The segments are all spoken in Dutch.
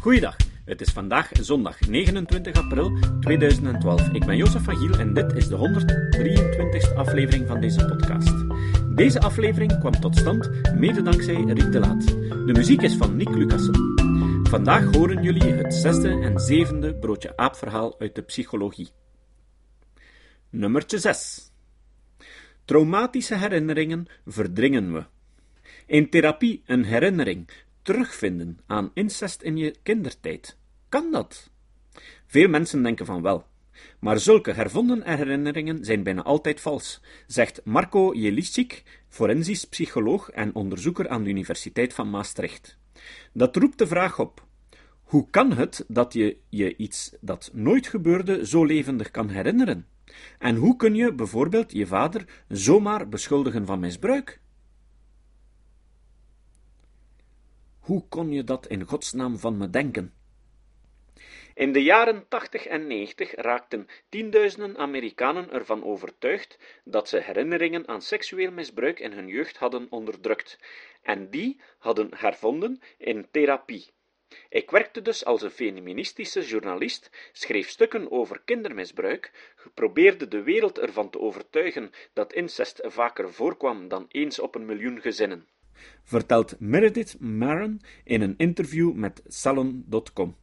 Goeiedag, het is vandaag zondag 29 april 2012. Ik ben Jozef van Giel en dit is de 123ste aflevering van deze podcast. Deze aflevering kwam tot stand mede dankzij Riek de Laat. De muziek is van Nick Lucassen. Vandaag horen jullie het zesde en zevende broodje aapverhaal uit de psychologie. Nummertje 6. Traumatische herinneringen verdringen we. In therapie een herinnering terugvinden aan incest in je kindertijd. Kan dat? Veel mensen denken van wel. Maar zulke hervonden herinneringen zijn bijna altijd vals, zegt Marco Jelicic, forensisch psycholoog en onderzoeker aan de Universiteit van Maastricht. Dat roept de vraag op: hoe kan het dat je je iets dat nooit gebeurde zo levendig kan herinneren? En hoe kun je bijvoorbeeld je vader zomaar beschuldigen van misbruik? Hoe kon je dat in godsnaam van me denken? In de jaren 80 en 90 raakten tienduizenden Amerikanen ervan overtuigd dat ze herinneringen aan seksueel misbruik in hun jeugd hadden onderdrukt, en die hadden hervonden in therapie. Ik werkte dus als een feministische journalist, schreef stukken over kindermisbruik, probeerde de wereld ervan te overtuigen dat incest vaker voorkwam dan eens op een miljoen gezinnen vertelt Meredith Maron in een interview met Salon.com.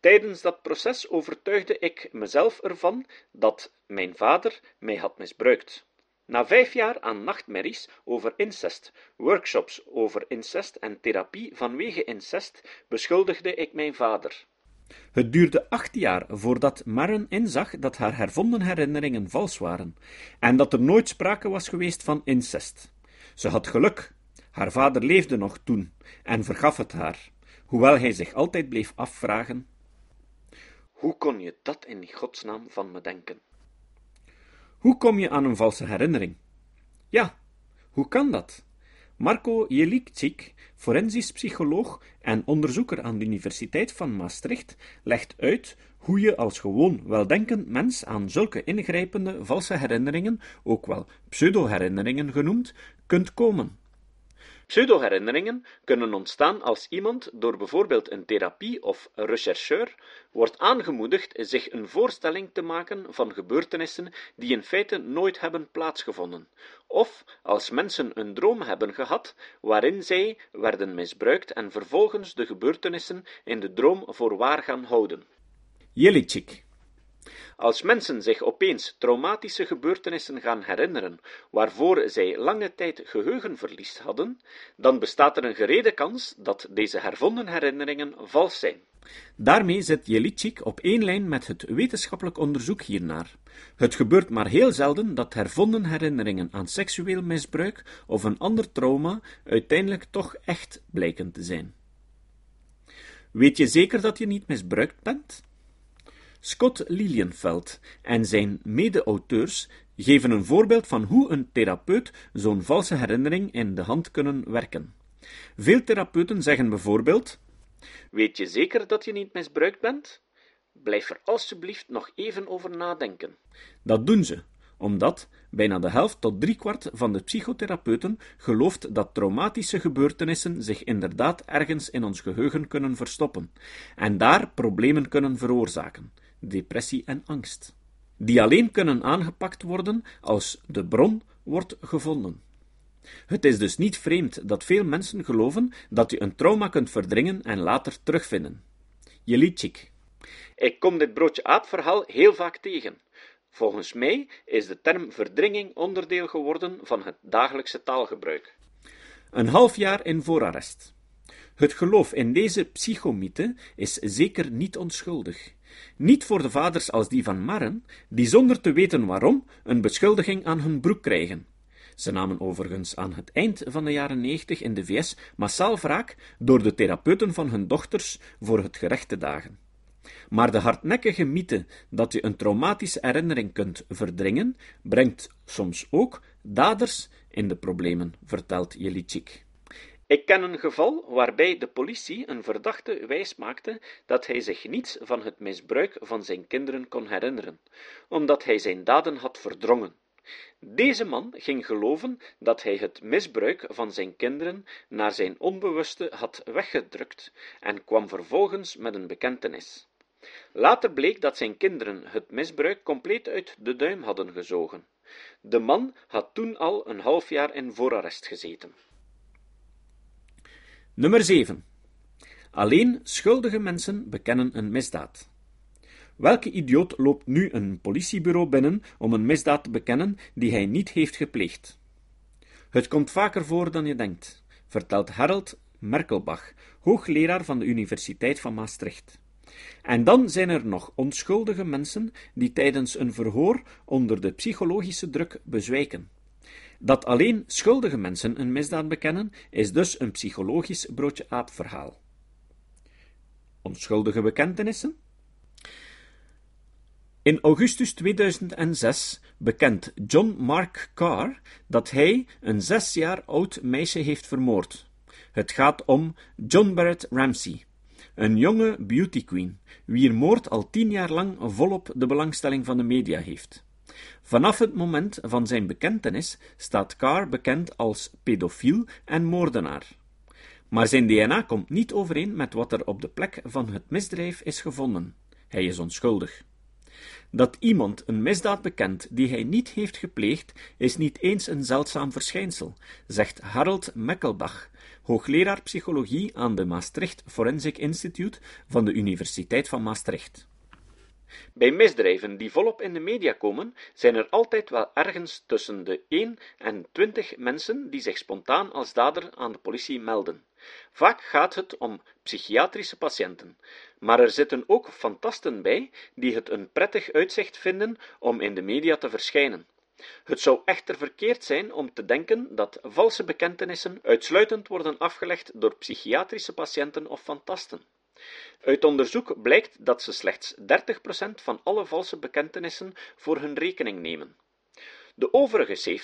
Tijdens dat proces overtuigde ik mezelf ervan dat mijn vader mij had misbruikt. Na vijf jaar aan nachtmerries over incest, workshops over incest en therapie vanwege incest, beschuldigde ik mijn vader. Het duurde acht jaar voordat Maron inzag dat haar hervonden herinneringen vals waren en dat er nooit sprake was geweest van incest. Ze had geluk, haar vader leefde nog toen en vergaf het haar, hoewel hij zich altijd bleef afvragen: Hoe kon je dat in godsnaam van me denken? Hoe kom je aan een valse herinnering? Ja, hoe kan dat? Marco Jelikcik, forensisch psycholoog en onderzoeker aan de Universiteit van Maastricht, legt uit hoe je als gewoon weldenkend mens aan zulke ingrijpende valse herinneringen, ook wel pseudo-herinneringen genoemd, kunt komen. Pseudoherinneringen kunnen ontstaan als iemand door bijvoorbeeld een therapie of rechercheur wordt aangemoedigd zich een voorstelling te maken van gebeurtenissen die in feite nooit hebben plaatsgevonden, of als mensen een droom hebben gehad waarin zij werden misbruikt en vervolgens de gebeurtenissen in de droom voor waar gaan houden. Jelicic als mensen zich opeens traumatische gebeurtenissen gaan herinneren, waarvoor zij lange tijd geheugenverlies hadden, dan bestaat er een gerede kans dat deze hervonden herinneringen vals zijn. Daarmee zit Jelicic op één lijn met het wetenschappelijk onderzoek hiernaar. Het gebeurt maar heel zelden dat hervonden herinneringen aan seksueel misbruik of een ander trauma uiteindelijk toch echt blijken te zijn. Weet je zeker dat je niet misbruikt bent? Scott Lilienfeld en zijn mede-auteurs geven een voorbeeld van hoe een therapeut zo'n valse herinnering in de hand kunnen werken. Veel therapeuten zeggen bijvoorbeeld: Weet je zeker dat je niet misbruikt bent? Blijf er alstublieft nog even over nadenken. Dat doen ze, omdat bijna de helft tot driekwart van de psychotherapeuten gelooft dat traumatische gebeurtenissen zich inderdaad ergens in ons geheugen kunnen verstoppen en daar problemen kunnen veroorzaken depressie en angst, die alleen kunnen aangepakt worden als de bron wordt gevonden. Het is dus niet vreemd dat veel mensen geloven dat je een trauma kunt verdringen en later terugvinden. Jelicic. Ik kom dit broodje aapverhaal heel vaak tegen. Volgens mij is de term verdringing onderdeel geworden van het dagelijkse taalgebruik. Een half jaar in voorarrest. Het geloof in deze psychomythe is zeker niet onschuldig. Niet voor de vaders als die van Marren, die zonder te weten waarom een beschuldiging aan hun broek krijgen. Ze namen overigens aan het eind van de jaren negentig in de VS massaal wraak door de therapeuten van hun dochters voor het gerecht te dagen. Maar de hardnekkige mythe dat je een traumatische herinnering kunt verdringen, brengt soms ook daders in de problemen, vertelt Jelicic. Ik ken een geval waarbij de politie een verdachte wijsmaakte dat hij zich niets van het misbruik van zijn kinderen kon herinneren, omdat hij zijn daden had verdrongen. Deze man ging geloven dat hij het misbruik van zijn kinderen naar zijn onbewuste had weggedrukt en kwam vervolgens met een bekentenis. Later bleek dat zijn kinderen het misbruik compleet uit de duim hadden gezogen. De man had toen al een half jaar in voorarrest gezeten. Nummer 7. Alleen schuldige mensen bekennen een misdaad. Welke idioot loopt nu een politiebureau binnen om een misdaad te bekennen die hij niet heeft gepleegd? Het komt vaker voor dan je denkt, vertelt Harold Merkelbach, hoogleraar van de Universiteit van Maastricht. En dan zijn er nog onschuldige mensen die tijdens een verhoor onder de psychologische druk bezwijken. Dat alleen schuldige mensen een misdaad bekennen, is dus een psychologisch broodje-aap verhaal. Onschuldige bekentenissen? In augustus 2006 bekent John Mark Carr dat hij een zes jaar oud meisje heeft vermoord. Het gaat om John Barrett Ramsey, een jonge beauty queen, wier moord al tien jaar lang volop de belangstelling van de media heeft. Vanaf het moment van zijn bekentenis staat Carr bekend als pedofiel en moordenaar. Maar zijn DNA komt niet overeen met wat er op de plek van het misdrijf is gevonden. Hij is onschuldig. Dat iemand een misdaad bekent die hij niet heeft gepleegd, is niet eens een zeldzaam verschijnsel, zegt Harold Meckelbach, hoogleraar psychologie aan de Maastricht Forensic Institute van de Universiteit van Maastricht. Bij misdrijven die volop in de media komen, zijn er altijd wel ergens tussen de 1 en 20 mensen die zich spontaan als dader aan de politie melden. Vaak gaat het om psychiatrische patiënten, maar er zitten ook fantasten bij die het een prettig uitzicht vinden om in de media te verschijnen. Het zou echter verkeerd zijn om te denken dat valse bekentenissen uitsluitend worden afgelegd door psychiatrische patiënten of fantasten. Uit onderzoek blijkt dat ze slechts 30% van alle valse bekentenissen voor hun rekening nemen. De overige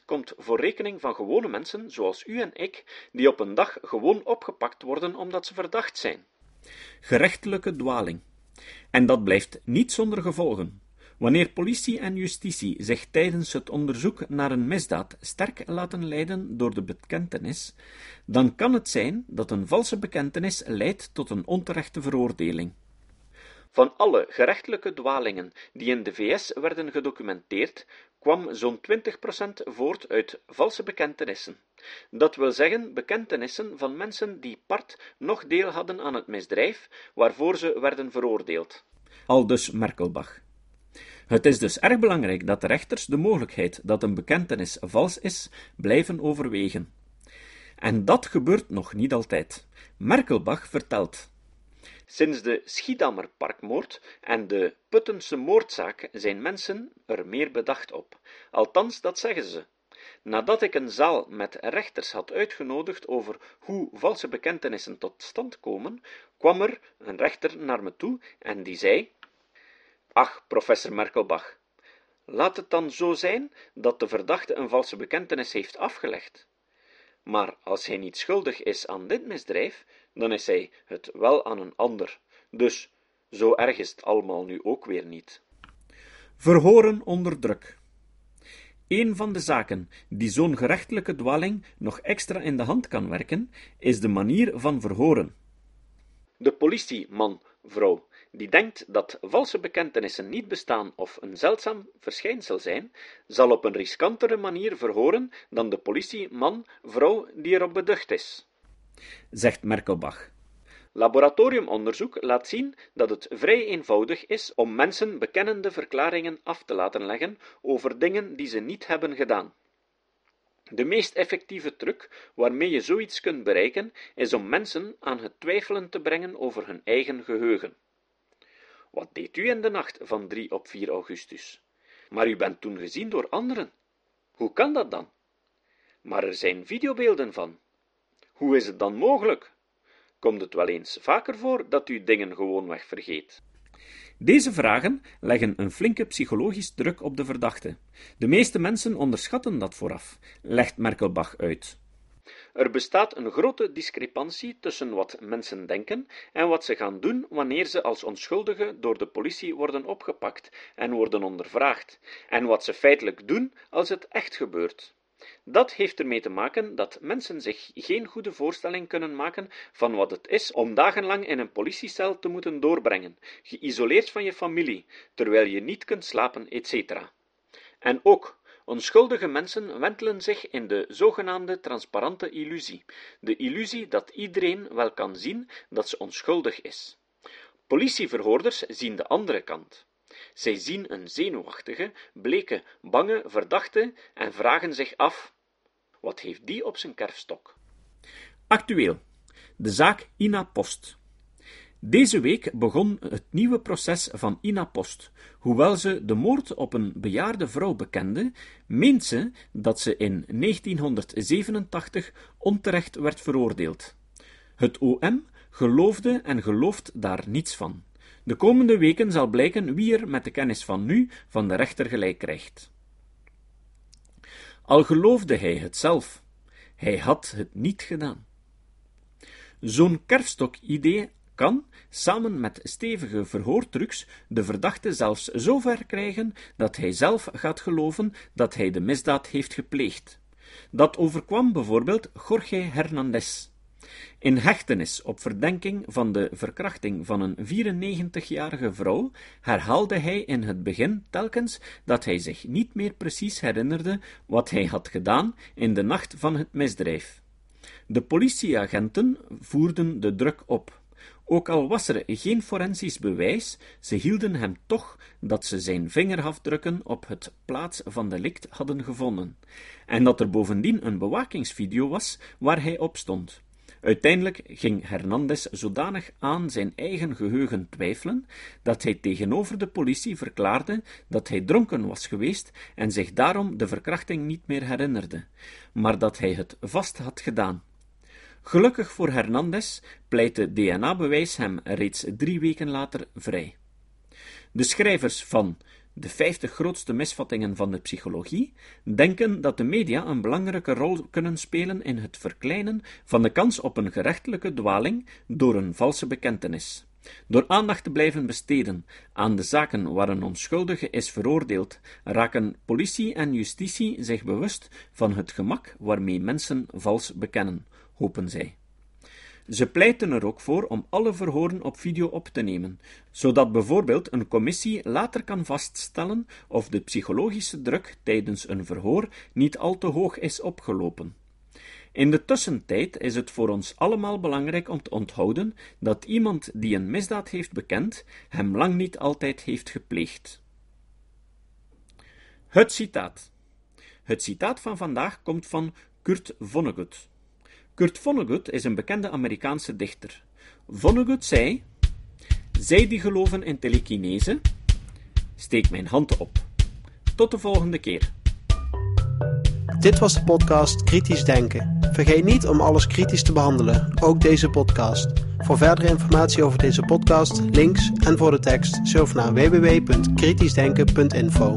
70% komt voor rekening van gewone mensen zoals u en ik, die op een dag gewoon opgepakt worden omdat ze verdacht zijn. Gerechtelijke dwaling. En dat blijft niet zonder gevolgen. Wanneer politie en justitie zich tijdens het onderzoek naar een misdaad sterk laten leiden door de bekentenis, dan kan het zijn dat een valse bekentenis leidt tot een onterechte veroordeling. Van alle gerechtelijke dwalingen die in de VS werden gedocumenteerd, kwam zo'n 20% voort uit valse bekentenissen. Dat wil zeggen bekentenissen van mensen die part nog deel hadden aan het misdrijf waarvoor ze werden veroordeeld. Aldus Merkelbach. Het is dus erg belangrijk dat de rechters de mogelijkheid dat een bekentenis vals is, blijven overwegen. En dat gebeurt nog niet altijd. Merkelbach vertelt. Sinds de Schiedammer parkmoord en de Puttense moordzaak zijn mensen er meer bedacht op. Althans, dat zeggen ze. Nadat ik een zaal met rechters had uitgenodigd over hoe valse bekentenissen tot stand komen, kwam er een rechter naar me toe en die zei Ach, professor Merkelbach, laat het dan zo zijn dat de verdachte een valse bekentenis heeft afgelegd. Maar als hij niet schuldig is aan dit misdrijf, dan is hij het wel aan een ander. Dus zo erg is het allemaal nu ook weer niet. Verhoren onder druk. Een van de zaken die zo'n gerechtelijke dwaling nog extra in de hand kan werken, is de manier van verhoren. De politieman, vrouw, die denkt dat valse bekentenissen niet bestaan of een zeldzaam verschijnsel zijn, zal op een riskantere manier verhoren dan de politieman, vrouw die erop beducht is. Zegt Merkelbach. Laboratoriumonderzoek laat zien dat het vrij eenvoudig is om mensen bekennende verklaringen af te laten leggen over dingen die ze niet hebben gedaan. De meest effectieve truc waarmee je zoiets kunt bereiken, is om mensen aan het twijfelen te brengen over hun eigen geheugen. Wat deed u in de nacht van 3 op 4 augustus? Maar u bent toen gezien door anderen. Hoe kan dat dan? Maar er zijn videobeelden van. Hoe is het dan mogelijk? Komt het wel eens vaker voor dat u dingen gewoonweg vergeet? Deze vragen leggen een flinke psychologisch druk op de verdachte. De meeste mensen onderschatten dat vooraf, legt Merkelbach uit. Er bestaat een grote discrepantie tussen wat mensen denken en wat ze gaan doen wanneer ze als onschuldigen door de politie worden opgepakt en worden ondervraagd, en wat ze feitelijk doen als het echt gebeurt. Dat heeft ermee te maken dat mensen zich geen goede voorstelling kunnen maken van wat het is om dagenlang in een politiecel te moeten doorbrengen, geïsoleerd van je familie, terwijl je niet kunt slapen, etc. En ook, onschuldige mensen wentelen zich in de zogenaamde transparante illusie, de illusie dat iedereen wel kan zien dat ze onschuldig is. Politieverhoorders zien de andere kant. Zij zien een zenuwachtige, bleke, bange verdachte en vragen zich af: wat heeft die op zijn kerfstok? Actueel. De zaak Ina Post. Deze week begon het nieuwe proces van Ina Post. Hoewel ze de moord op een bejaarde vrouw bekende, meent ze dat ze in 1987 onterecht werd veroordeeld. Het OM geloofde en gelooft daar niets van. De komende weken zal blijken wie er met de kennis van nu van de rechter gelijk krijgt. Al geloofde hij het zelf, hij had het niet gedaan. Zo'n kerfstok-idee kan, samen met stevige verhoortrucs, de verdachte zelfs zo ver krijgen dat hij zelf gaat geloven dat hij de misdaad heeft gepleegd. Dat overkwam bijvoorbeeld Jorge Hernandez. In hechtenis op verdenking van de verkrachting van een 94-jarige vrouw herhaalde hij in het begin telkens dat hij zich niet meer precies herinnerde wat hij had gedaan in de nacht van het misdrijf. De politieagenten voerden de druk op. Ook al was er geen forensisch bewijs, ze hielden hem toch dat ze zijn vingerafdrukken op het plaats van delict hadden gevonden, en dat er bovendien een bewakingsvideo was waar hij op stond. Uiteindelijk ging Hernandez zodanig aan zijn eigen geheugen twijfelen, dat hij tegenover de politie verklaarde dat hij dronken was geweest en zich daarom de verkrachting niet meer herinnerde, maar dat hij het vast had gedaan. Gelukkig voor Hernandez pleitte DNA-bewijs hem reeds drie weken later vrij. De schrijvers van de 50 grootste misvattingen van de psychologie, denken dat de media een belangrijke rol kunnen spelen in het verkleinen van de kans op een gerechtelijke dwaling door een valse bekentenis. Door aandacht te blijven besteden aan de zaken waar een onschuldige is veroordeeld, raken politie en justitie zich bewust van het gemak waarmee mensen vals bekennen, hopen zij. Ze pleiten er ook voor om alle verhoren op video op te nemen, zodat bijvoorbeeld een commissie later kan vaststellen of de psychologische druk tijdens een verhoor niet al te hoog is opgelopen. In de tussentijd is het voor ons allemaal belangrijk om te onthouden dat iemand die een misdaad heeft bekend, hem lang niet altijd heeft gepleegd. Het citaat. Het citaat van vandaag komt van Kurt Vonnegut. Kurt Vonnegut is een bekende Amerikaanse dichter. Vonnegut zei: Zij die geloven in telekinese, steek mijn hand op. Tot de volgende keer. Dit was de podcast Kritisch Denken. Vergeet niet om alles kritisch te behandelen, ook deze podcast. Voor verdere informatie over deze podcast, links en voor de tekst, surf naar www.kritischdenken.info.